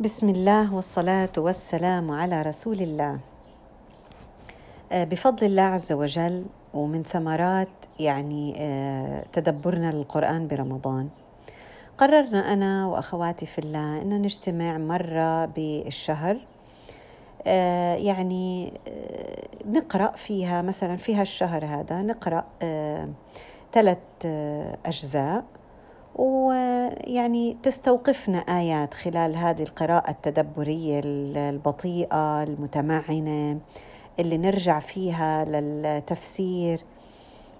بسم الله والصلاة والسلام على رسول الله. بفضل الله عز وجل ومن ثمرات يعني تدبرنا للقرآن برمضان قررنا أنا وأخواتي في الله أن نجتمع مرة بالشهر يعني نقرأ فيها مثلا في هالشهر هذا نقرأ ثلاث أجزاء ويعني تستوقفنا آيات خلال هذه القراءة التدبرية البطيئة المتمعنة اللي نرجع فيها للتفسير.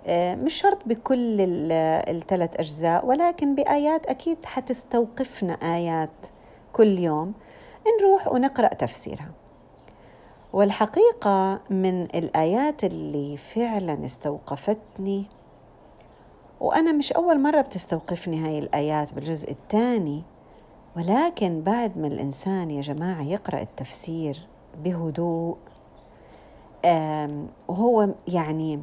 آه، مش شرط بكل الثلاث أجزاء ولكن بآيات أكيد حتستوقفنا آيات كل يوم. نروح ونقرأ تفسيرها. والحقيقة من الآيات اللي فعلا استوقفتني وأنا مش أول مرة بتستوقفني هاي الآيات بالجزء الثاني. ولكن بعد ما الإنسان يا جماعة يقرأ التفسير بهدوء وهو يعني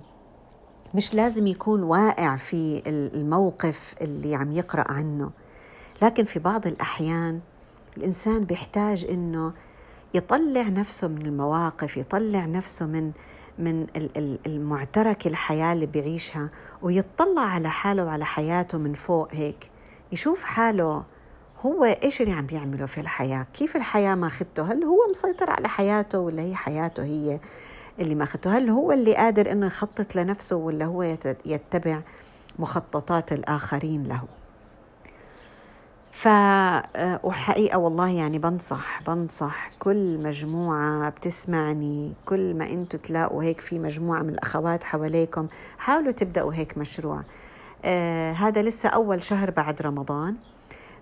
مش لازم يكون واقع في الموقف اللي عم يقرأ عنه. لكن في بعض الأحيان الإنسان بيحتاج إنه يطلع نفسه من المواقف يطلع نفسه من من المعترك الحياة اللي بيعيشها ويطلع على حاله وعلى حياته من فوق هيك يشوف حاله هو إيش اللي عم بيعمله في الحياة؟ كيف الحياة ماخذته هل هو مسيطر على حياته ولا هي حياته هي اللي ماخذته هل هو اللي قادر إنه يخطط لنفسه ولا هو يتبع مخططات الآخرين له؟ ف وحقيقة والله يعني بنصح بنصح كل مجموعة بتسمعني كل ما أنتوا تلاقوا هيك في مجموعة من الأخوات حواليكم حاولوا تبدأوا هيك مشروع. آه هذا لسه أول شهر بعد رمضان.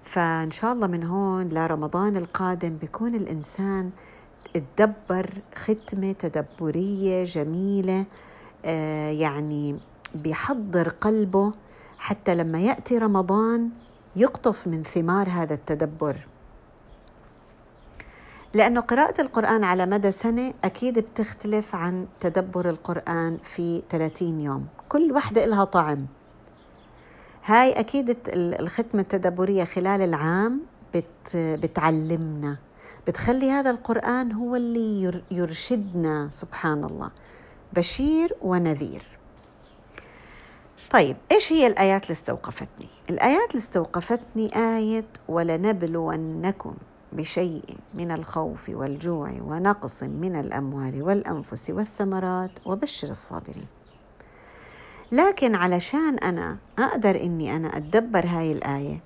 فإن شاء الله من هون لرمضان القادم بيكون الإنسان تدبر ختمة تدبرية جميلة آه يعني بيحضر قلبه حتى لما يأتي رمضان يقطف من ثمار هذا التدبر. لأنه قراءة القرآن على مدى سنة أكيد بتختلف عن تدبر القرآن في 30 يوم. كل وحدة لها طعم. هاي أكيد الختمة التدبرية خلال العام بت بتعلمنا. بتخلي هذا القرآن هو اللي يرشدنا سبحان الله. بشير ونذير. طيب إيش هي الآيات اللي استوقفتني؟ الآيات اللي استوقفتني آية ولنبلونكم بشيء من الخوف والجوع ونقص من الاموال والانفس والثمرات وبشر الصابرين. لكن علشان أنا أقدر إني أنا أتدبر هاي الآية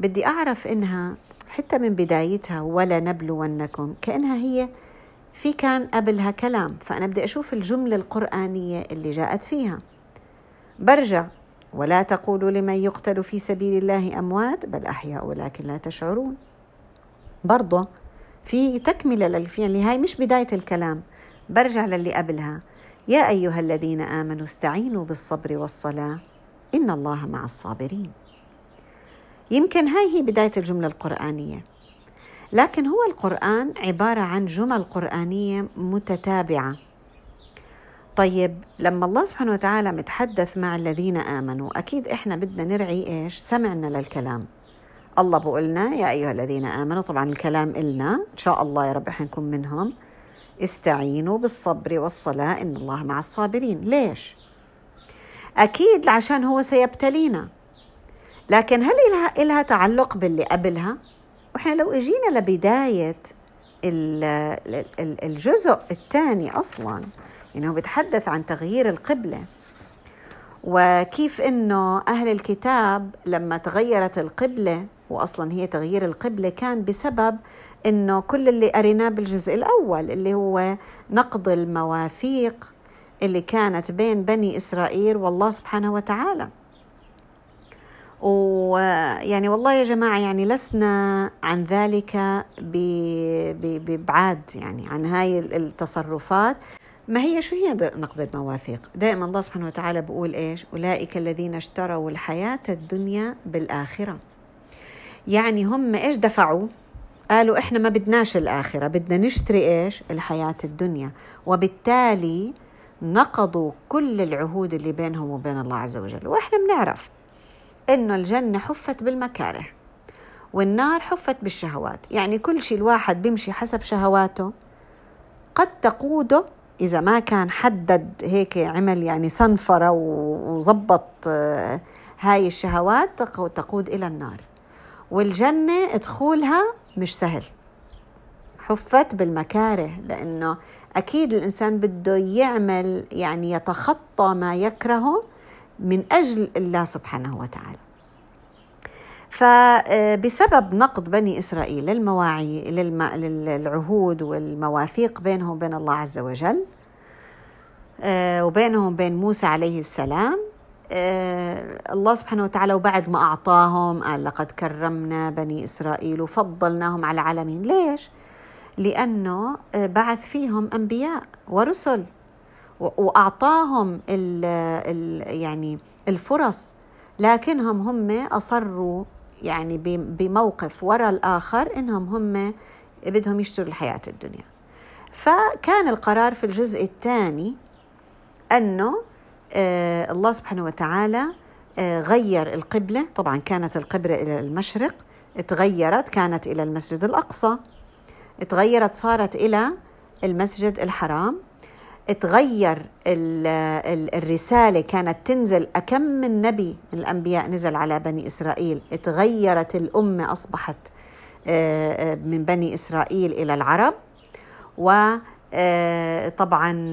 بدي أعرف إنها حتى من بدايتها ولا نبلونكم كأنها هي في كان قبلها كلام. فأنا بدي أشوف الجملة القرآنية اللي جاءت فيها. برجع. ولا تقولوا لمن يقتل في سبيل الله أموات بل أحياء ولكن لا تشعرون. برضه في تكملة للفعل هاي مش بداية الكلام. برجع للي قبلها. يا أيها الذين آمنوا استعينوا بالصبر والصلاة. إن الله مع الصابرين. يمكن هاي هي بداية الجملة القرآنية. لكن هو القرآن عبارة عن جمل قرآنية متتابعة. طيب لما الله سبحانه وتعالى متحدث مع الذين آمنوا أكيد إحنا بدنا نرعي إيش؟ سمعنا للكلام. الله بقولنا يا أيها الذين آمنوا طبعا الكلام إلنا إن شاء الله يا رب إحنا نكون منهم. استعينوا بالصبر والصلاة إن الله مع الصابرين. ليش؟ أكيد عشان هو سيبتلينا. لكن هل إلها, إلها تعلق باللي قبلها؟ وإحنا لو إجينا لبداية الجزء الثاني أصلاً يعني هو بيتحدث عن تغيير القبلة وكيف إنه أهل الكتاب لما تغيرت القبلة واصلا هي تغيير القبلة كان بسبب إنه كل اللي قريناه بالجزء الأول اللي هو نقض المواثيق اللي كانت بين بني إسرائيل والله سبحانه وتعالى. ويعني والله يا جماعة يعني لسنا عن ذلك ببعاد يعني عن هاي التصرفات ما هي شو هي نقد المواثيق؟ دائما الله سبحانه وتعالى بيقول إيش؟ أولئك الذين اشتروا الحياة الدنيا بالآخرة. يعني هم إيش دفعوا؟ قالوا إحنا ما بدناش الآخرة بدنا نشتري إيش؟ الحياة الدنيا. وبالتالي نقضوا كل العهود اللي بينهم وبين الله عز وجل. وإحنا بنعرف إنه الجنة حفت بالمكاره والنار حفت بالشهوات. يعني كل شيء الواحد بيمشي حسب شهواته قد تقوده إذا ما كان حدد هيك عمل يعني صنفرة وظبط آه، هاي الشهوات تقود إلى النار. والجنة دخولها مش سهل. حفت بالمكاره لأنه أكيد الإنسان بده يعمل يعني يتخطى ما يكرهه من أجل الله سبحانه وتعالى. فبسبب نقض بني إسرائيل للمواعي للعهود والمواثيق بينهم وبين الله عز وجل آه، وبينهم وبين موسى عليه السلام آه، الله سبحانه وتعالى وبعد ما أعطاهم قال لقد كرمنا بني إسرائيل وفضلناهم على العالمين ليش؟ لأنه آه، بعث فيهم أنبياء ورسل وأعطاهم ال ال يعني الفرص لكنهم هم أصروا يعني بموقف وراء الآخر إنهم هم بدهم يشتروا الحياة الدنيا. فكان القرار في الجزء الثاني أنه آه الله سبحانه وتعالى آه غير القبلة. طبعا كانت القبلة إلى المشرق تغيرت كانت إلى المسجد الأقصى تغيرت صارت إلى المسجد الحرام. تغير الرسالة كانت تنزل. أكم من نبي من الأنبياء نزل على بني إسرائيل؟ تغيرت الأمة أصبحت آه، آه، من بني إسرائيل إلى العرب. وطبعا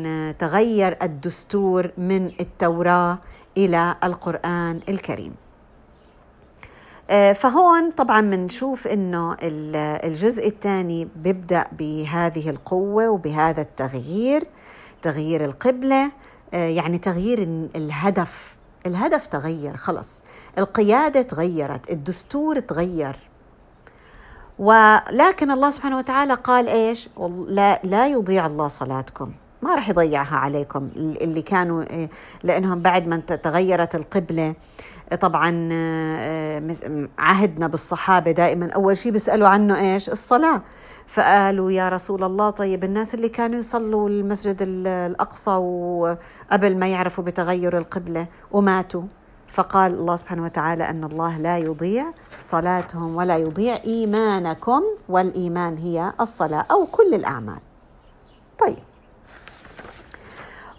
آه، تغير الدستور من التوراة إلى القرآن الكريم. فهون طبعا بنشوف إنه الجزء الثاني بيبدأ بهذه القوة وبهذا التغيير. تغيير القبلة آه، يعني تغيير الهدف. الهدف تغير خلص. القيادة تغيرت الدستور تغير. ولكن الله سبحانه وتعالى قال إيش؟ لا لا يضيع الله صلاتكم. ما راح يضيعها عليكم اللي كانوا آه، لأنهم بعد ما تغيرت القبلة. طبعا آه، عهدنا بالصحابة دائما. أول شيء بيسألوا عنه إيش؟ الصلاة. فقالوا يا رسول الله طيب الناس اللي كانوا يصلوا المسجد الأقصى وقبل ما يعرفوا بتغير القبلة وماتوا. فقال الله سبحانه وتعالى أن الله لا يضيع صلاتهم ولا يضيع إيمانكم والإيمان هي الصلاة أو كل الأعمال. طيب.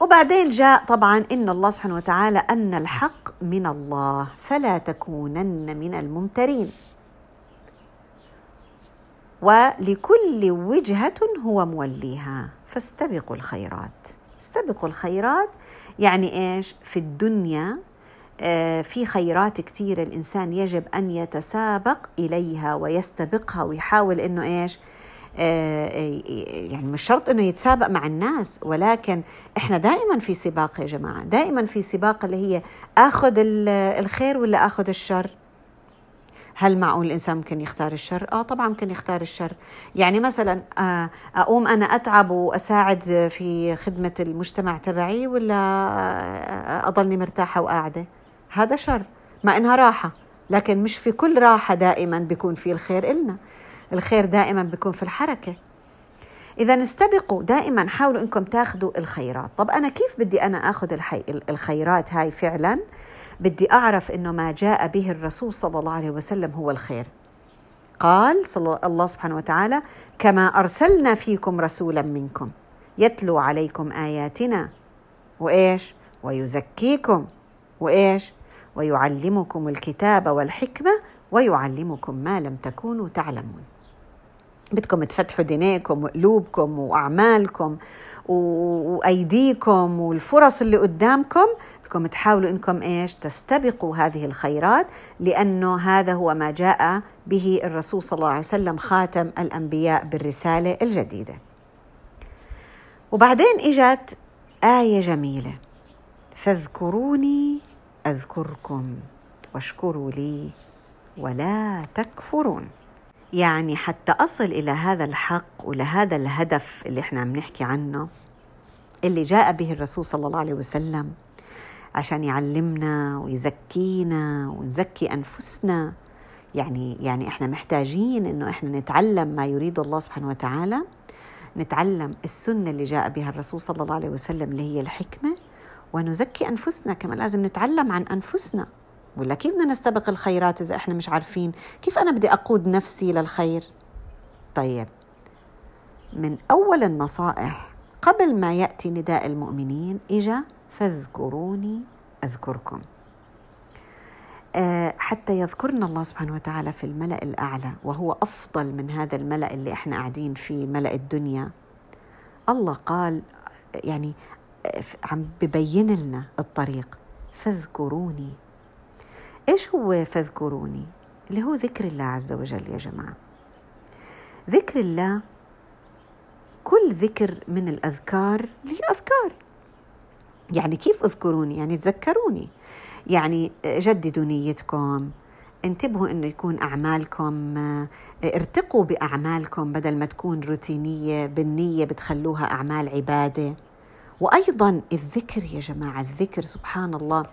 وبعدين جاء طبعا إن الله سبحانه وتعالى أن الحق من الله فلا تكونن من الممترين. ولكل وجهة هو موليها. فاستبقوا الخيرات. استبقوا الخيرات يعني إيش؟ في الدنيا آه، في خيرات كثيرة الإنسان يجب أن يتسابق إليها ويستبقها ويحاول إنه إيش؟ آه، يعني مش شرط إنه يتسابق مع الناس ولكن إحنا دائما في سباق يا جماعة. دائما في سباق اللي هي آخذ الخير ولا آخذ الشر؟ هل معقول الإنسان ممكن يختار الشر؟ آه طبعا ممكن يختار الشر. يعني مثلا آه، أقوم أنا أتعب وأساعد في خدمة المجتمع تبعي ولا آه، أضلني مرتاحة وقاعدة؟ هذا شر مع إنها راحة. لكن مش في كل راحة دائما بيكون في الخير إلنا. الخير دائما بيكون في الحركة. إذا استبقوا دائما حاولوا إنكم تاخذوا الخيرات. طب أنا كيف بدي أنا أخذ. الخيرات هاي فعلا؟ بدي أعرف أنه ما جاء به الرسول صلى الله عليه وسلم هو الخير. قال صلى الله سبحانه وتعالى كما أرسلنا فيكم رسولا منكم يتلو عليكم آياتنا وإيش؟ ويزكيكم وإيش؟ ويعلمكم الكتاب والحكمة ويعلمكم ما لم تكونوا تعلمون. بدكم تفتحوا دينيكم وقلوبكم وأعمالكم وأيديكم والفرص اللي قدامكم بدكم تحاولوا إنكم إيش تستبقوا هذه الخيرات لأنه هذا هو ما جاء به الرسول صلى الله عليه وسلم خاتم الأنبياء بالرسالة الجديدة. وبعدين إجت آية جميلة فاذكروني أذكركم واشكروا لي ولا تكفرون. يعني حتى أصل إلى هذا الحق ولهذا الهدف اللي إحنا عم نحكي عنه اللي جاء به الرسول صلى الله عليه وسلم عشان يعلمنا ويزكينا ونزكي أنفسنا. يعني يعني إحنا محتاجين إنه إحنا نتعلم ما يريد الله سبحانه وتعالى. نتعلم السنة اللي جاء بها الرسول صلى الله عليه وسلم اللي هي الحكمة. ونزكي أنفسنا كما لازم نتعلم عن أنفسنا. ولا كيف بدنا نستبق الخيرات إذا إحنا مش عارفين؟ كيف أنا بدي أقود نفسي للخير؟ طيب من أول النصائح قبل ما يأتي نداء المؤمنين إجا فاذكروني أذكركم. آه، حتى يذكرنا الله سبحانه وتعالى في الملأ الأعلى وهو أفضل من هذا الملأ اللي إحنا قاعدين فيه ملأ الدنيا. الله قال يعني آه، عم ببين لنا الطريق. فاذكروني إيش هو فاذكروني؟ اللي هو ذكر الله عز وجل يا جماعة. ذكر الله كل ذكر من الأذكار اللي هي أذكار. يعني كيف أذكروني؟ يعني تذكروني. يعني جددوا نيتكم انتبهوا إنه يكون أعمالكم ارتقوا بأعمالكم بدل ما تكون روتينية بالنية بتخلوها أعمال عبادة. وأيضا الذكر يا جماعة الذكر سبحان الله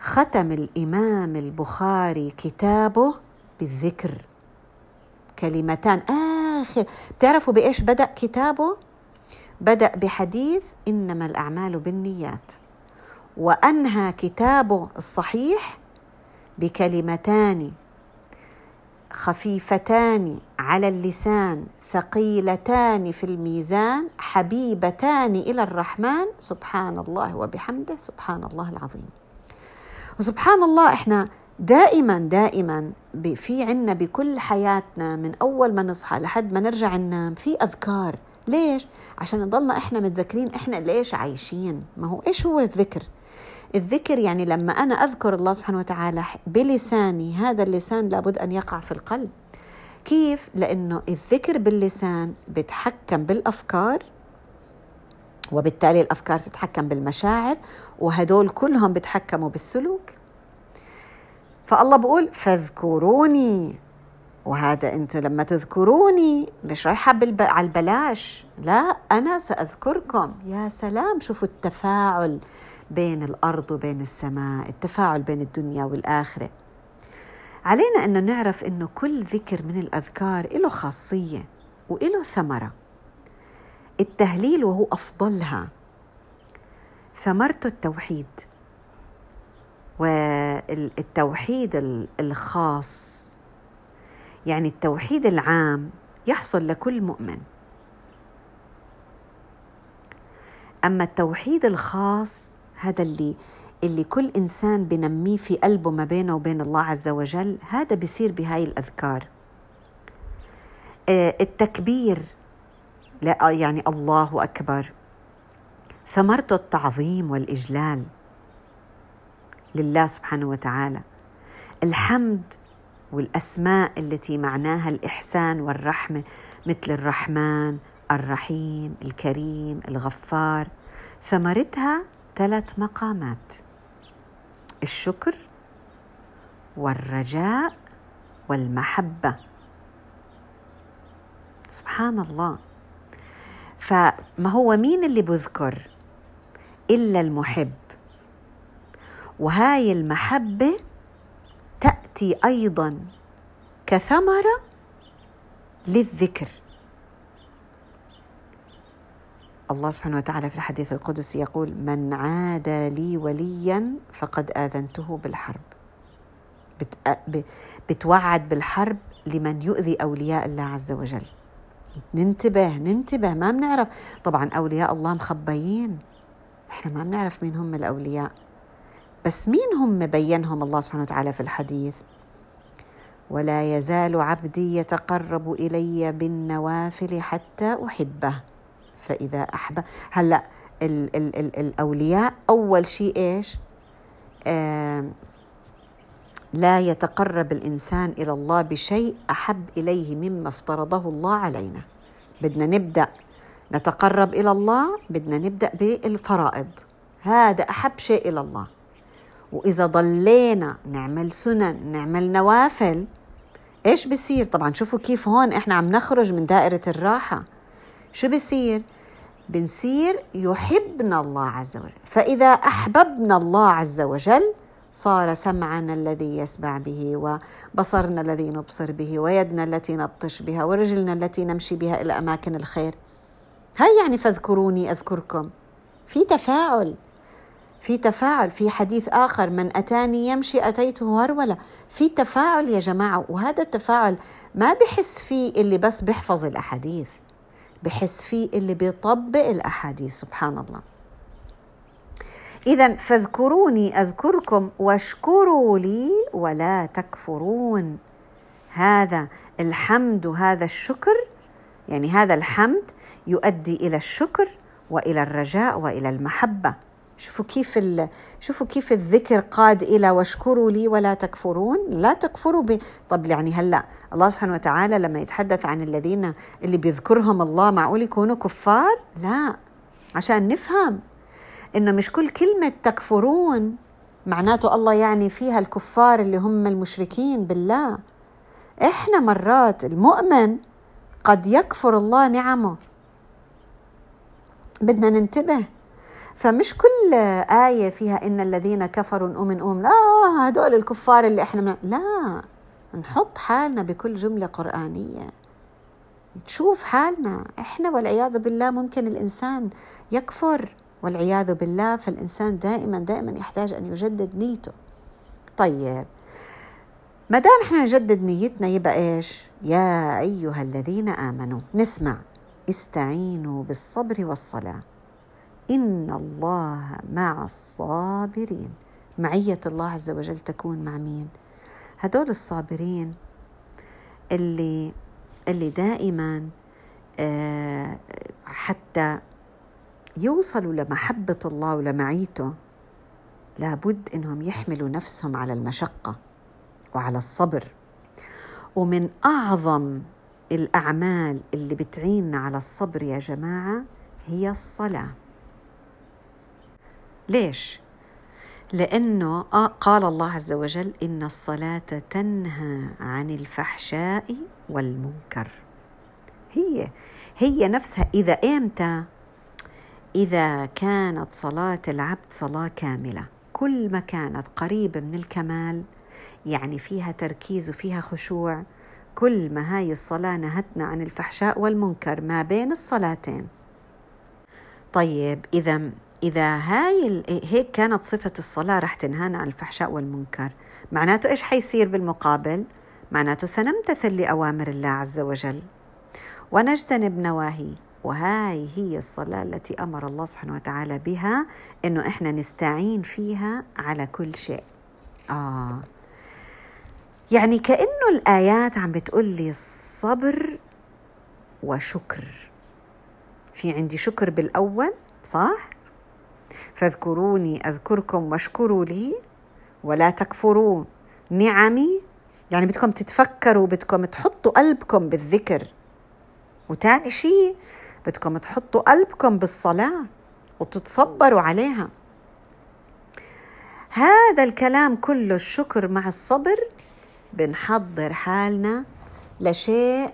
ختم الإمام البخاري كتابه بالذكر. كلمتان. آخر. بتعرفوا بإيش بدأ كتابه؟ بدأ بحديث إنما الأعمال بالنيات. وأنهى كتابه الصحيح بكلمتان خفيفتان على اللسان ثقيلتان في الميزان حبيبتان إلى الرحمن. سبحان الله وبحمده. سبحان الله العظيم. وسبحان الله إحنا دائما دائما في عنا بكل حياتنا من أول ما نصحى لحد ما نرجع ننام في أذكار. ليش؟ عشان نضلنا إحنا متذكرين إحنا ليش عايشين. ما هو إيش هو الذكر؟ الذكر يعني لما أنا أذكر الله سبحانه وتعالى بلساني هذا اللسان لابد أن يقع في القلب. كيف؟ لأنه الذكر باللسان بتحكم بالأفكار وبالتالي الأفكار تتحكم بالمشاعر وهدول كلهم بتحكموا بالسلوك. فالله بقول فاذكروني. وهذا انت لما تذكروني مش رايحة. على البلاش. لا أنا سأذكركم. يا سلام شوفوا التفاعل بين الأرض وبين السماء التفاعل بين الدنيا والآخرة. علينا أن نعرف إنه كل ذكر من الأذكار له خاصية وله ثمرة. التهليل وهو أفضلها. ثمرته التوحيد. والتوحيد الخاص يعني التوحيد العام يحصل لكل مؤمن. أما التوحيد الخاص هذا اللي اللي كل إنسان بنميه في قلبه ما بينه وبين الله عز وجل هذا بيصير بهاي الأذكار. آه، التكبير لا يعني الله أكبر. ثمرته التعظيم والإجلال لله سبحانه وتعالى. الحمد والأسماء التي معناها الإحسان والرحمة مثل الرحمن الرحيم الكريم الغفار. ثمرتها ثلاث مقامات الشكر والرجاء والمحبة. سبحان الله. فما هو مين اللي بذكر؟ إلا المحب. وهاي المحبة تأتي أيضا كثمرة للذكر. الله سبحانه وتعالى في الحديث القدسي يقول من عاد لي وليا فقد آذنته بالحرب. بتوعد بالحرب لمن يؤذي أولياء الله عز وجل. ننتبه ننتبه ما بنعرف. طبعا أولياء الله مخبيين. إحنا ما بنعرف مين هم الأولياء. بس مين هم بينهم الله سبحانه وتعالى في الحديث؟ ولا يزال عبدي يتقرب إلي بالنوافل حتى أحبه. فإذا أحب هلأ ال ال ال الأولياء أول شيء إيش؟ آه لا يتقرب الإنسان إلى الله بشيء أحب إليه مما افترضه الله علينا. بدنا نبدأ نتقرب إلى الله بدنا نبدأ بالفرائض. هذا أحب شيء إلى الله. وإذا ضلينا نعمل سنن نعمل نوافل إيش بصير طبعا شوفوا كيف هون إحنا عم نخرج من دائرة الراحة. شو بصير بنصير يحبنا الله عز وجل. فإذا أحببنا الله عز وجل صار سمعنا الذي يسمع به وبصرنا الذي نبصر به ويدنا التي نبطش بها ورجلنا التي نمشي بها إلى أماكن الخير. هاي يعني فاذكروني أذكركم؟ في تفاعل في تفاعل في حديث آخر من أتاني يمشي أتيته هرولة. في تفاعل يا جماعة وهذا التفاعل ما بحس فيه اللي بس بيحفظ الأحاديث بحس فيه اللي بيطبق الأحاديث سبحان الله. إذا فاذكروني أذكركم واشكروا لي ولا تكفرون. هذا الحمد هذا الشكر يعني هذا الحمد يؤدي إلى الشكر وإلى الرجاء وإلى المحبة. شوفوا كيف ال... شوفوا كيف الذكر قاد إلى واشكروا لي ولا تكفرون لا تكفروا ب... طب يعني هلأ الله سبحانه وتعالى لما يتحدث عن الذين اللي بيذكرهم الله معقول يكونوا كفار؟ لا عشان نفهم انه مش كل كلمة تكفرون معناته الله يعني فيها الكفار اللي هم المشركين بالله. إحنا مرات المؤمن قد يكفر الله نعمه بدنا ننتبه. فمش كل آية فيها إن الذين كفروا أم أم لا هدول الكفار اللي إحنا من... لا نحط حالنا بكل جملة قرآنية. نشوف حالنا. إحنا والعياذ بالله ممكن الإنسان يكفر والعياذ بالله فالإنسان دائما دائما يحتاج أن يجدد نيته. طيب ما دام إحنا نجدد نيتنا يبقى إيش؟ يا أيها الذين آمنوا نسمع. استعينوا بالصبر والصلاة. إن الله مع الصابرين. معية الله عز وجل تكون مع مين؟ هدول الصابرين اللي اللي دائما آه، حتى يوصلوا لمحبة الله ولمعيته لابد إنهم يحملوا نفسهم على المشقة وعلى الصبر. ومن أعظم الأعمال اللي بتعيننا على الصبر يا جماعة هي الصلاة ليش؟ لأنه آه، قال الله عز وجل إن الصلاة تنهى عن الفحشاء والمنكر هي هي نفسها إذا إمتى؟ إذا كانت صلاة العبد صلاة كاملة كل ما كانت قريبة من الكمال يعني فيها تركيز وفيها خشوع كل ما هاي الصلاة نهتنا عن الفحشاء والمنكر ما بين الصلاتين. طيب إذا إذا هاي هيك كانت صفة الصلاة رح تنهانا عن الفحشاء والمنكر معناته إيش حيصير بالمقابل؟ معناته سنمتثل لأوامر الله عز وجل. ونجتنب نواهي وهاي هي الصلاة التي أمر الله سبحانه وتعالى بها إنه إحنا نستعين فيها على كل شيء. آه. يعني كأنه الآيات عم بتقول لي صبر وشكر. في عندي شكر بالأول صح؟ فاذكروني أذكركم واشكروا لي ولا تكفرون نعمي. يعني بدكم تتفكروا بدكم تحطوا قلبكم بالذكر. وتاني شيء بدكم تحطوا قلبكم بالصلاة وتتصبروا عليها. هذا الكلام كله الشكر مع الصبر بنحضر حالنا لشيء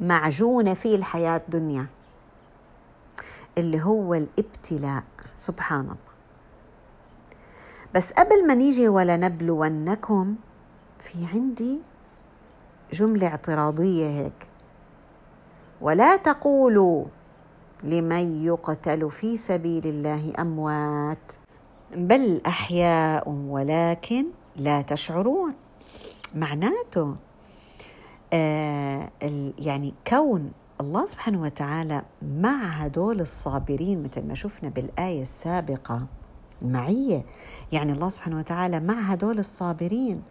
معجونة فيه الحياة الدنيا اللي هو الابتلاء سبحان الله. بس قبل ما نيجي ولنبلونكم في عندي جملة اعتراضية هيك. ولا تقولوا لمن يقتل في سبيل الله أموات بل أحياء ولكن لا تشعرون. معناته آه يعني كون الله سبحانه وتعالى مع هدول الصابرين مثل ما شفنا بالآية السابقة معية يعني الله سبحانه وتعالى مع هدول الصابرين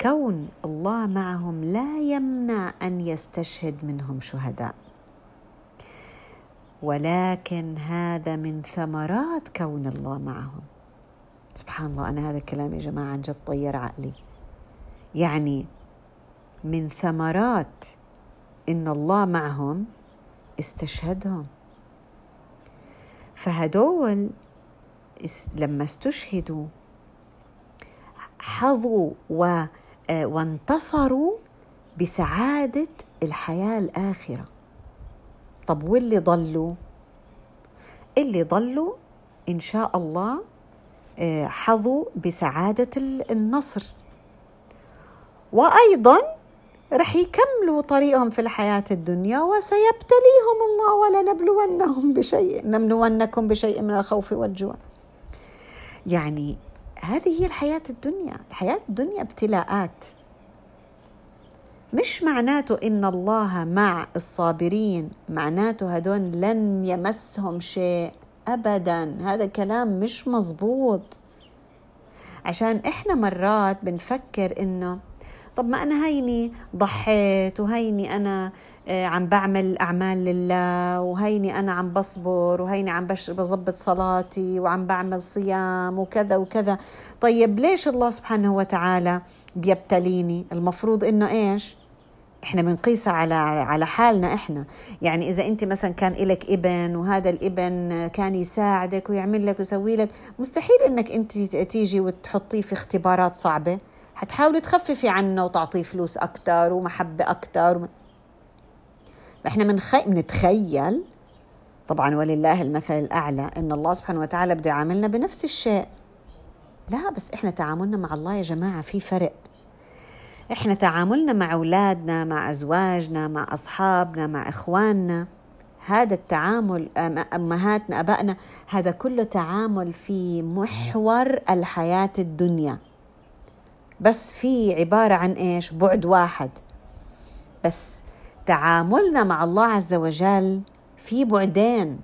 كون الله معهم لا يمنع أن يستشهد منهم شهداء. ولكن هذا من ثمرات كون الله معهم. سبحان الله أنا هذا الكلام يا جماعة عن جد طير عقلي. يعني من ثمرات إن الله معهم استشهدهم. فهدول لما استشهدوا حظوا و آه، وانتصروا بسعادة الحياة الآخرة. طب واللي ضلوا؟ اللي ضلوا إن شاء الله آه، حظوا بسعادة النصر. وأيضا رح يكملوا طريقهم في الحياة الدنيا وسيبتليهم الله ولنبلونهم بشيء نبلونكم بشيء من الخوف والجوع. يعني هذه هي الحياة الدنيا. الحياة الدنيا ابتلاءات. مش معناته إن الله مع الصابرين معناته هدول لن يمسهم شيء أبدا. هذا كلام مش مزبوط عشان إحنا مرات بنفكر إنه طب ما أنا هيني ضحيت وهيني أنا آه، عم بعمل أعمال لله وهيني أنا عم بصبر وهيني عم بظبط صلاتي وعم بعمل صيام وكذا وكذا. طيب ليش الله سبحانه وتعالى بيبتليني؟ المفروض إنه إيش؟ إحنا بنقيسها على على حالنا إحنا. يعني إذا أنت مثلا كان لك ابن وهذا الابن كان يساعدك ويعمل لك ويسوي لك مستحيل إنك أنت تيجي وتحطيه في اختبارات صعبة. حتحاولي تخففي عنه وتعطيه فلوس أكثر ومحبة أكثر فإحنا منخي... بنتخيل طبعا ولله المثل الأعلى إن الله سبحانه وتعالى بده يعاملنا بنفس الشيء. لا بس إحنا تعاملنا مع الله يا جماعة في فرق. إحنا تعاملنا مع أولادنا مع أزواجنا مع أصحابنا مع إخواننا. هذا التعامل أمهاتنا أبائنا هذا كله تعامل في محور الحياة الدنيا. بس في عبارة عن إيش؟ بعد واحد. بس تعاملنا مع الله عز وجل في بعدين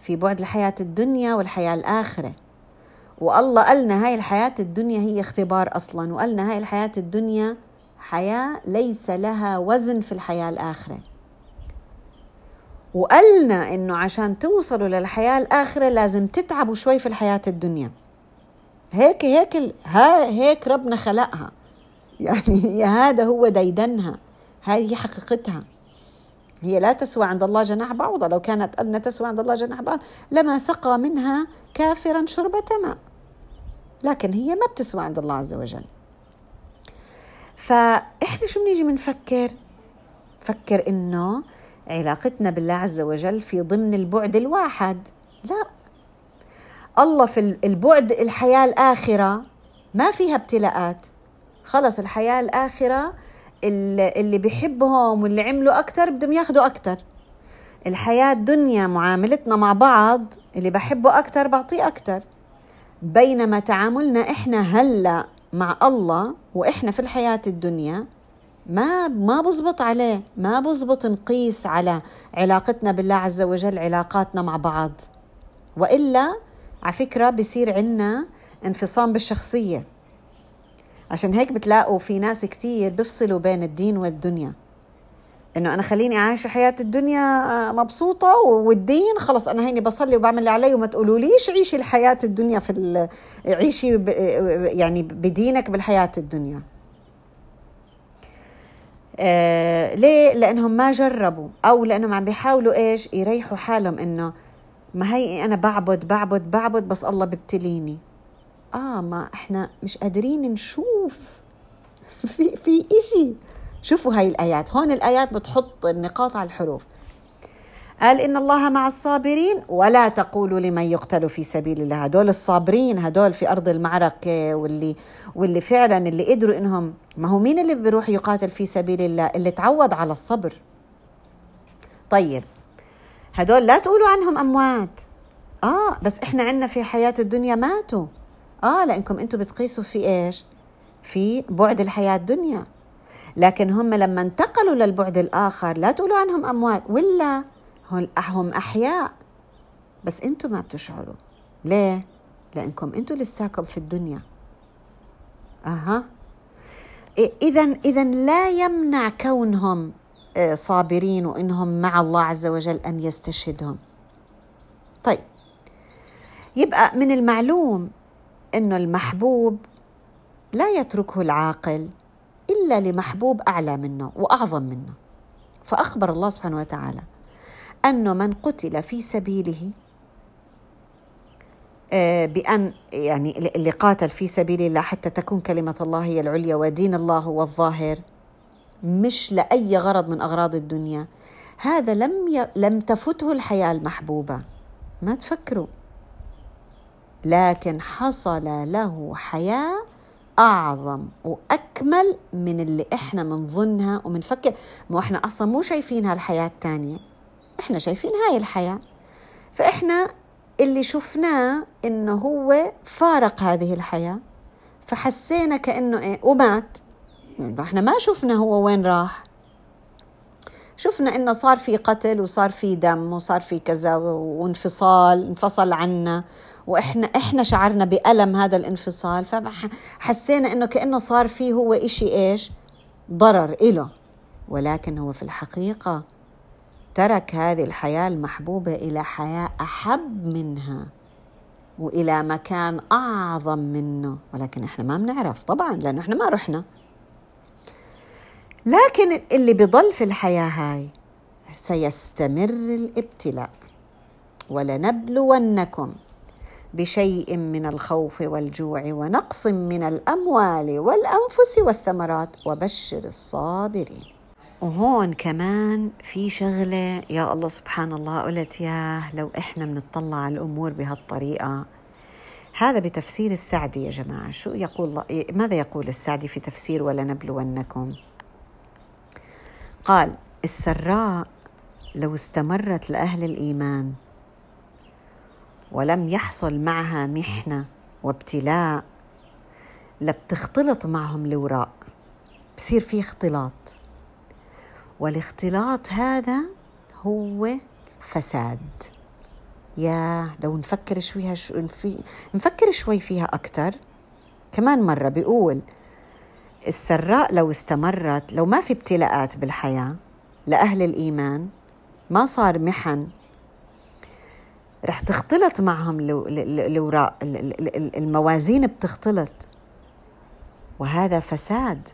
في بعد الحياة الدنيا والحياة الآخرة. والله قالنا هاي الحياة الدنيا هي اختبار أصلا وقالنا هاي الحياة الدنيا حياة ليس لها وزن في الحياة الآخرة. وقالنا إنه عشان توصلوا للحياة الآخرة لازم تتعبوا شوي في الحياة الدنيا. هيك هيك ها هيك ربنا خلقها. يعني هذا هو ديدنها. هذه حقيقتها. هي لا تسوى عند الله جناح بعوضة. لو كانت أن تسوى عند الله جناح بعوضة لما سقى منها كافرا شربة ماء. لكن هي ما بتسوى عند الله عز وجل. فإحنا شو بنيجي بنفكر فكر إنه علاقتنا بالله عز وجل في ضمن البعد الواحد. لا. الله في البعد الحياة الآخرة ما فيها ابتلاءات. خلص الحياة الآخرة اللي بيحبهم واللي عملوا أكتر بدهم ياخذوا أكتر. الحياة الدنيا معاملتنا مع بعض اللي بحبه أكتر بعطيه أكتر. بينما تعاملنا إحنا هلأ مع الله وإحنا في الحياة الدنيا ما ما بزبط عليه ما بزبط نقيس على علاقتنا بالله عز وجل علاقاتنا مع بعض. وإلا على فكرة بصير عندنا انفصام بالشخصية عشان هيك بتلاقوا في ناس كتير بيفصلوا بين الدين والدنيا إنه أنا خليني عايشه حياة الدنيا آه، مبسوطة والدين خلص أنا هيني بصلي وبعمل اللي علي وما تقولوليش عيشي الحياة الدنيا في عيشي ب... يعني بدينك بالحياة الدنيا آه ليه؟ لأنهم ما جربوا أو لأنهم عم بيحاولوا إيش؟ يريحوا حالهم إنه ما هي أنا بعبد بعبد بعبد بس الله بيبتليني. آه ما إحنا مش قادرين نشوف. في في إشي. شوفوا هاي الآيات. هون الآيات بتحط النقاط على الحروف. قال إن الله مع الصابرين ولا تقولوا لمن يقتل في سبيل الله. هدول الصابرين هدول في أرض المعركة واللي واللي فعلا اللي قدروا إنهم ما هو مين اللي بيروح يقاتل في سبيل الله؟ اللي تعود على الصبر. طيب. هدول لا تقولوا عنهم أموات. آه بس إحنا عندنا في حياة الدنيا ماتوا. آه لأنكم أنتم بتقيسوا في إيش؟ في بعد الحياة الدنيا. لكن هم لما انتقلوا للبعد الآخر لا تقولوا عنهم أموات. ولا هم أحياء. بس أنتم ما بتشعروا. ليه؟ لأنكم أنتم لساكم في الدنيا. أها. إذا إذا لا يمنع كونهم صابرين وإنهم مع الله عز وجل أن يستشهدهم. طيب يبقى من المعلوم إنه المحبوب لا يتركه العاقل إلا لمحبوب أعلى منه وأعظم منه. فأخبر الله سبحانه وتعالى أنه من قتل في سبيله آه، بأن يعني اللي قاتل في سبيل الله حتى تكون كلمة الله هي العليا ودين الله هو الظاهر مش لأي غرض من أغراض الدنيا. هذا لم ي... لم تفته الحياة المحبوبة. ما تفكروا. لكن حصل له حياة أعظم وأكمل من اللي إحنا بنظنها وبنفكر ما إحنا أصلا مو شايفين هالحياة الثانية إحنا شايفين هاي الحياة. فإحنا اللي شفناه إنه هو فارق هذه الحياة. فحسينا كأنه إيه ومات. يعني إحنا ما شفنا هو وين راح. شفنا إنه صار في قتل وصار في دم وصار في كذا وانفصال انفصل عنا. وإحنا إحنا شعرنا بألم هذا الانفصال. فحسينا إنه كأنه صار فيه هو إشي إيش؟ ضرر إله. ولكن هو في الحقيقة ترك هذه الحياة المحبوبة إلى حياة أحب منها وإلى مكان أعظم منه. ولكن إحنا ما بنعرف. طبعا لأنه إحنا ما رحنا. لكن اللي بيضل في الحياة هاي سيستمر الابتلاء. ولنبلونكم بشيء من الخوف والجوع ونقص من الأموال والأنفس والثمرات وبشر الصابرين. وهون كمان في شغلة يا الله سبحان الله قلت ياه لو إحنا بنطلع على الأمور بهالطريقة. هذا بتفسير السعدي يا جماعة. شو يقول ماذا يقول السعدي في تفسير ولنبلونكم؟ قال السراء لو استمرت لأهل الإيمان ولم يحصل معها محنة وابتلاء لبتختلط معهم الوراء بصير في اختلاط. والاختلاط هذا هو فساد. يا لو نفكر شوي نفكر شوي فيها أكثر كمان مرة بيقول السراء لو استمرت لو ما في ابتلاءات بالحياة لأهل الإيمان ما صار محن. رح تختلط معهم الوراء الموازين بتختلط. وهذا فساد.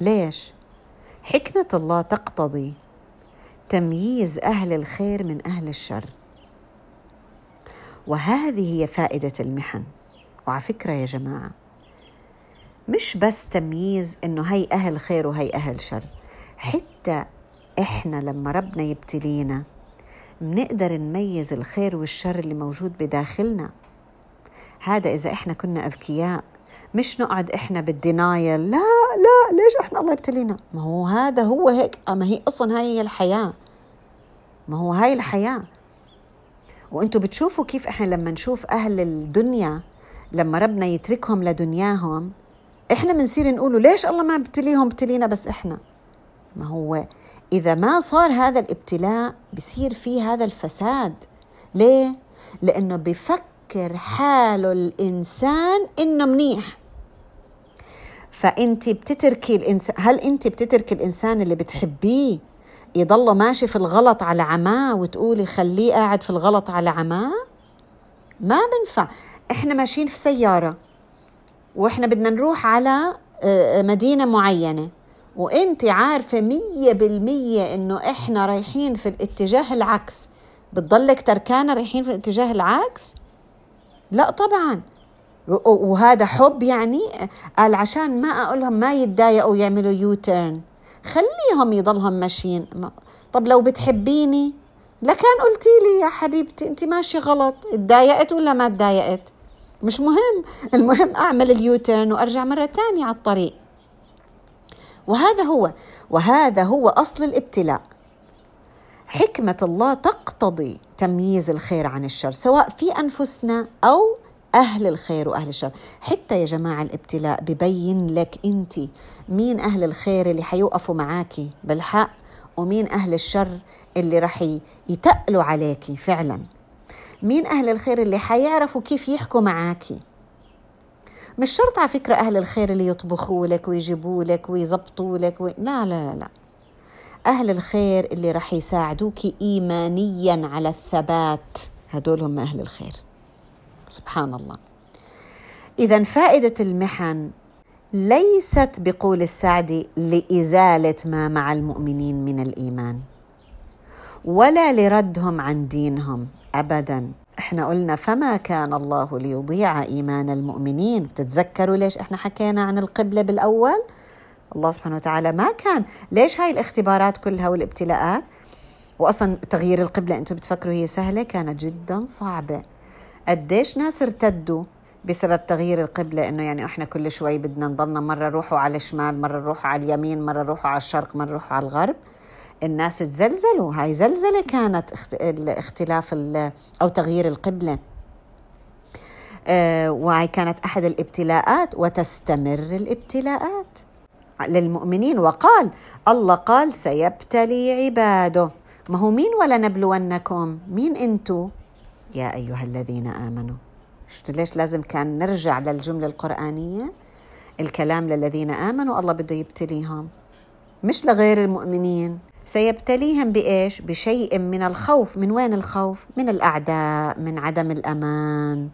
ليش؟ حكمة الله تقتضي تمييز أهل الخير من أهل الشر. وهذه هي فائدة المحن. وعلى فكرة يا جماعة مش بس تمييز إنه هي أهل خير وهي أهل شر حتى إحنا لما ربنا يبتلينا بنقدر نميز الخير والشر اللي موجود بداخلنا. هذا إذا إحنا كنا أذكياء مش نقعد إحنا بالدينايل لا لا ليش إحنا الله يبتلينا؟ ما هو هذا هو هيك ما هي أصلا هاي هي الحياة. ما هو هاي الحياة. وأنتم بتشوفوا كيف إحنا لما نشوف أهل الدنيا لما ربنا يتركهم لدنياهم إحنا بنصير نقولوا ليش الله ما بتليهم بتلينا بس إحنا؟ ما هو إذا ما صار هذا الابتلاء بصير في هذا الفساد. ليه؟ لأنه بفكر حاله الإنسان إنه منيح. فأنت بتتركي الانسان هل أنت بتتركي الإنسان اللي بتحبيه يضل ماشي في الغلط على عماه وتقولي خليه قاعد في الغلط على عماه؟ ما بنفع. إحنا ماشيين في سيارة. وإحنا بدنا نروح على آه، مدينة معينة. وانت عارفة مية بالمية انه إحنا رايحين في الاتجاه العكس. بتضلك تاركانا رايحين في الاتجاه العكس؟ لا طبعا. وهذا حب يعني قال عشان ما أقول لهم ما يتضايقوا يعملوا U-turn خليهم يضلهم ماشيين. طب لو بتحبيني؟ لكان قلتي لي يا حبيبتي انت ماشي غلط. تضايقت ولا ما تضايقت مش مهم. المهم أعمل ال U-turn وأرجع مرة ثانية على الطريق. وهذا هو وهذا هو أصل الابتلاء. حكمة الله تقتضي تمييز الخير عن الشر سواء في أنفسنا أو أهل الخير وأهل الشر. حتى يا جماعة الابتلاء ببين لك أنت مين أهل الخير اللي حيوقفوا معاكي بالحق ومين أهل الشر اللي رح يتقلوا عليكي فعلا. مين أهل الخير اللي حيعرفوا كيف يحكوا معاكي مش شرط على فكرة أهل الخير اللي يطبخوا لك ويجيبوا لك ويزبطوا لك و... لا لا لا لا. أهل الخير اللي رح يساعدوك إيمانيا على الثبات هدول هم أهل الخير. سبحان الله. اذا فائدة المحن ليست بقول السعدي لإزالة ما مع المؤمنين من الإيمان ولا لردهم عن دينهم. ابدا. إحنا قلنا فما كان الله ليضيع إيمان المؤمنين. بتتذكروا ليش إحنا حكينا عن القبلة بالأول؟ الله سبحانه وتعالى ما كان. ليش هاي الاختبارات كلها والابتلاءات؟ واصلا تغيير القبلة أنتم بتفكروا هي سهلة؟ كانت جدا صعبة. قديش ناس ارتدوا بسبب تغيير القبلة؟ إنه يعني إحنا كل شوي بدنا نضلنا مرة نروحوا على الشمال مرة نروحوا على اليمين مرة نروحوا على الشرق مرة نروحوا على الغرب. الناس تزلزلوا هاي زلزلة كانت اختلاف أو تغيير القبلة. آه، وهي كانت أحد الابتلاءات وتستمر الابتلاءات للمؤمنين. وقال الله قال سيبتلي عباده. ما هو مين ولا نبلونكم مين أنتو؟ يا أيها الذين آمنوا. شفت ليش لازم كان نرجع للجملة القرآنية؟ الكلام للذين آمنوا الله بده يبتليهم. مش لغير المؤمنين. سيبتليهم بإيش؟ بشيء من الخوف، من وين الخوف؟ من الأعداء، من عدم الأمان،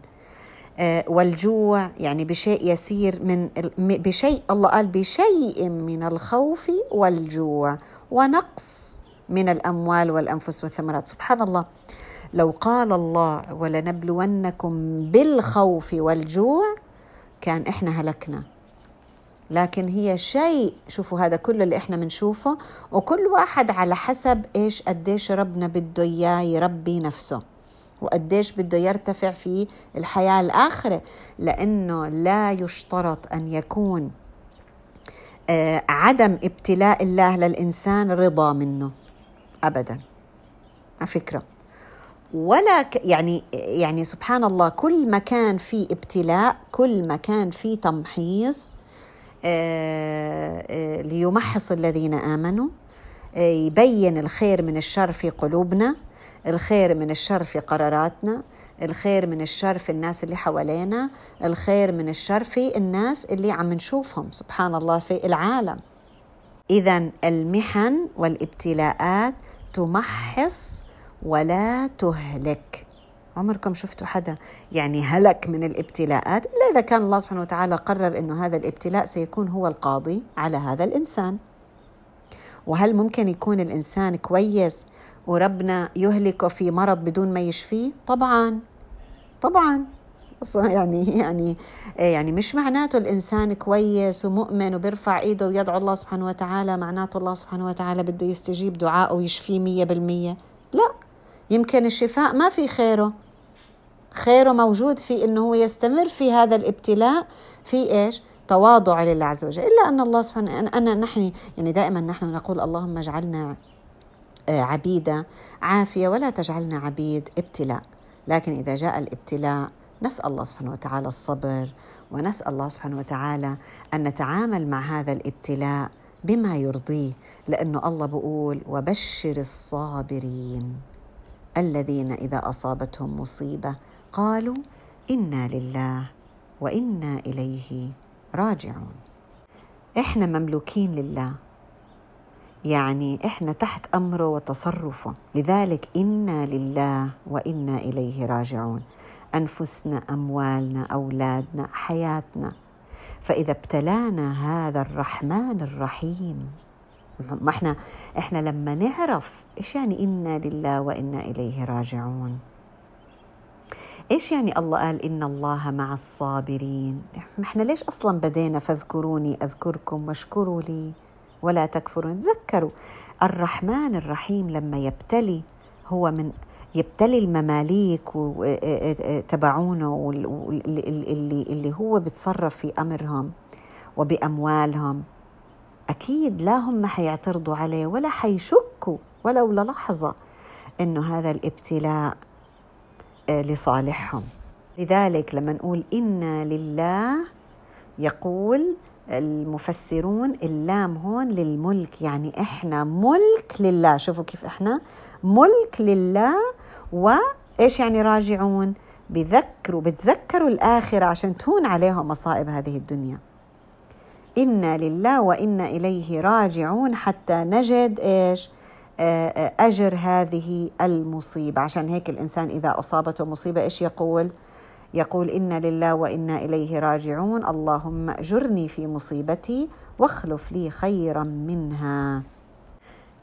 آه، والجوع يعني بشيء يسير من بشيء الله قال بشيء من الخوف والجوع ونقص من الأموال والأنفس والثمرات. سبحان الله. لو قال الله ولنبلونكم بالخوف والجوع كان إحنا هلكنا. لكن هي شيء شوفوا هذا كله اللي إحنا بنشوفه وكل واحد على حسب إيش قديش ربنا بده إياه يربي نفسه وقديش بده يرتفع في الحياة الآخرة لأنه لا يشترط أن يكون آه، عدم ابتلاء الله للإنسان رضا منه أبدا. على فكرة. ولا ك يعني يعني سبحان الله كل ما كان في ابتلاء كل ما كان في تمحيص ليمحص الذين آمنوا. يبين الخير من الشر في قلوبنا الخير من الشر في قراراتنا الخير من الشر في الناس اللي حوالينا الخير من الشر في الناس اللي عم نشوفهم. سبحان الله في العالم. اذا المحن والابتلاءات تمحص ولا تهلك. عمركم شفتوا حدا يعني هلك من الابتلاءات؟ إلا إذا كان الله سبحانه وتعالى قرر إنه هذا الابتلاء سيكون هو القاضي على هذا الإنسان. وهل ممكن يكون الإنسان كويس وربنا يهلكه في مرض بدون ما يشفيه؟ طبعا. طبعا. يعني يعني يعني مش معناته الإنسان كويس ومؤمن وبيرفع إيده ويدعو الله سبحانه وتعالى معناته الله سبحانه وتعالى بده يستجيب دعائه ويشفيه مية بالمية. لا. يمكن الشفاء ما في خيره. خيره موجود في إنه هو يستمر في هذا الابتلاء في إيش؟ تواضع لله عز وجل. إلا أن الله سبحانه انا نحن يعني دائما نحن نقول اللهم اجعلنا آه، عبيدة عافية ولا تجعلنا عبيد ابتلاء. لكن إذا جاء الابتلاء نسأل الله سبحانه وتعالى الصبر ونسأل الله سبحانه وتعالى أن نتعامل مع هذا الابتلاء بما يرضيه. لأنه الله بقول وبشر الصابرين الذين إذا أصابتهم مصيبة قالوا إنا لله وإنا إليه راجعون. إحنا مملوكين لله. يعني إحنا تحت أمره وتصرفه. لذلك إنا لله وإنا إليه راجعون. أنفسنا أموالنا أولادنا حياتنا. فإذا ابتلانا هذا الرحمن الرحيم ما إحنا إحنا لما نعرف إيش يعني إنا لله وإنا إليه راجعون. إيش يعني الله قال إن الله مع الصابرين؟ ما إحنا ليش أصلا بدينا فاذكروني أذكركم واشكروا لي ولا تكفرون تذكروا الرحمن الرحيم لما يبتلي هو من يبتلي المماليك تبعونه اللي اللي هو بتصرف في أمرهم وبأموالهم. أكيد لا هم حيعترضوا عليه ولا حيشكوا ولو للحظة إنه هذا الابتلاء آه، لصالحهم. لذلك لما نقول إنا لله يقول المفسرون اللام هون للملك يعني إحنا ملك لله. شوفوا كيف إحنا ملك لله وايش يعني راجعون؟ بذكروا بتذكروا الآخرة عشان تهون عليهم مصائب هذه الدنيا. إنا لله وإنا إليه راجعون حتى نجد إيش؟ أجر هذه المصيبة. عشان هيك الإنسان إذا أصابته مصيبة إيش يقول؟ يقول إنا لله وإنا إليه راجعون. اللهم أجرني في مصيبتي واخلف لي خيرا منها.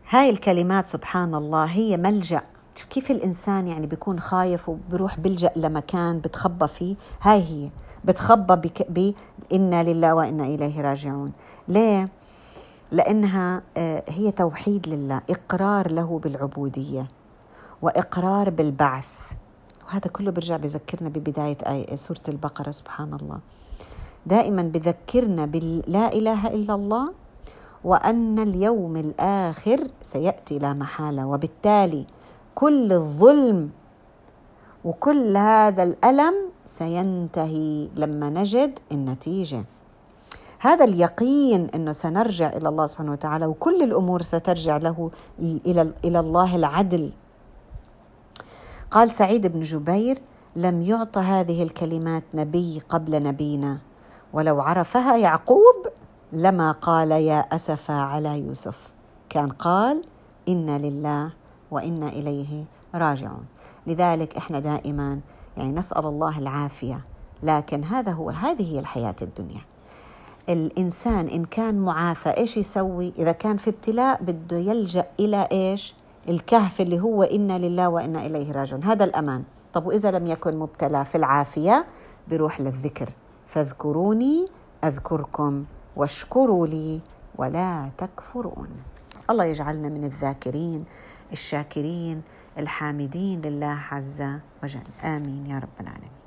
هاي الكلمات سبحان الله هي ملجأ. كيف الإنسان يعني بيكون خايف وبروح بلجأ لمكان بتخبى فيه؟ هاي هي. بتخبى بك ب إنا لله وإنا إليه راجعون. ليه؟ لأنها آه، هي توحيد لله إقرار له بالعبودية وإقرار بالبعث. وهذا كله برجع بذكرنا ببداية آية سورة البقرة سبحان الله دائما بذكرنا بلا إله إلا الله وأن اليوم الآخر سيأتي لا محالة. وبالتالي كل الظلم وكل هذا الألم سينتهي لما نجد النتيجة. هذا اليقين إنه سنرجع إلى الله سبحانه وتعالى وكل الأمور سترجع له إلى إلى الله العدل. قال سعيد بن جبير لم يعط هذه الكلمات نبي قبل نبينا ولو عرفها يعقوب لما قال يا أسفا على يوسف كان قال إنا لله وأنا إليه راجعون. لذلك إحنا دائما يعني نسأل الله العافية لكن هذا هو هذه هي الحياة الدنيا. الإنسان إن كان معافى إيش يسوي؟ إذا كان في ابتلاء بده يلجأ إلى إيش؟ الكهف اللي هو إنا لله وإنا إليه راجعون. هذا الأمان. طب وإذا لم يكن مبتلى في العافية بروح للذكر. فاذكروني أذكركم واشكروا لي ولا تكفرون. الله يجعلنا من الذاكرين الشاكرين الحامدين لله عز وجل. آمين يا رب العالمين.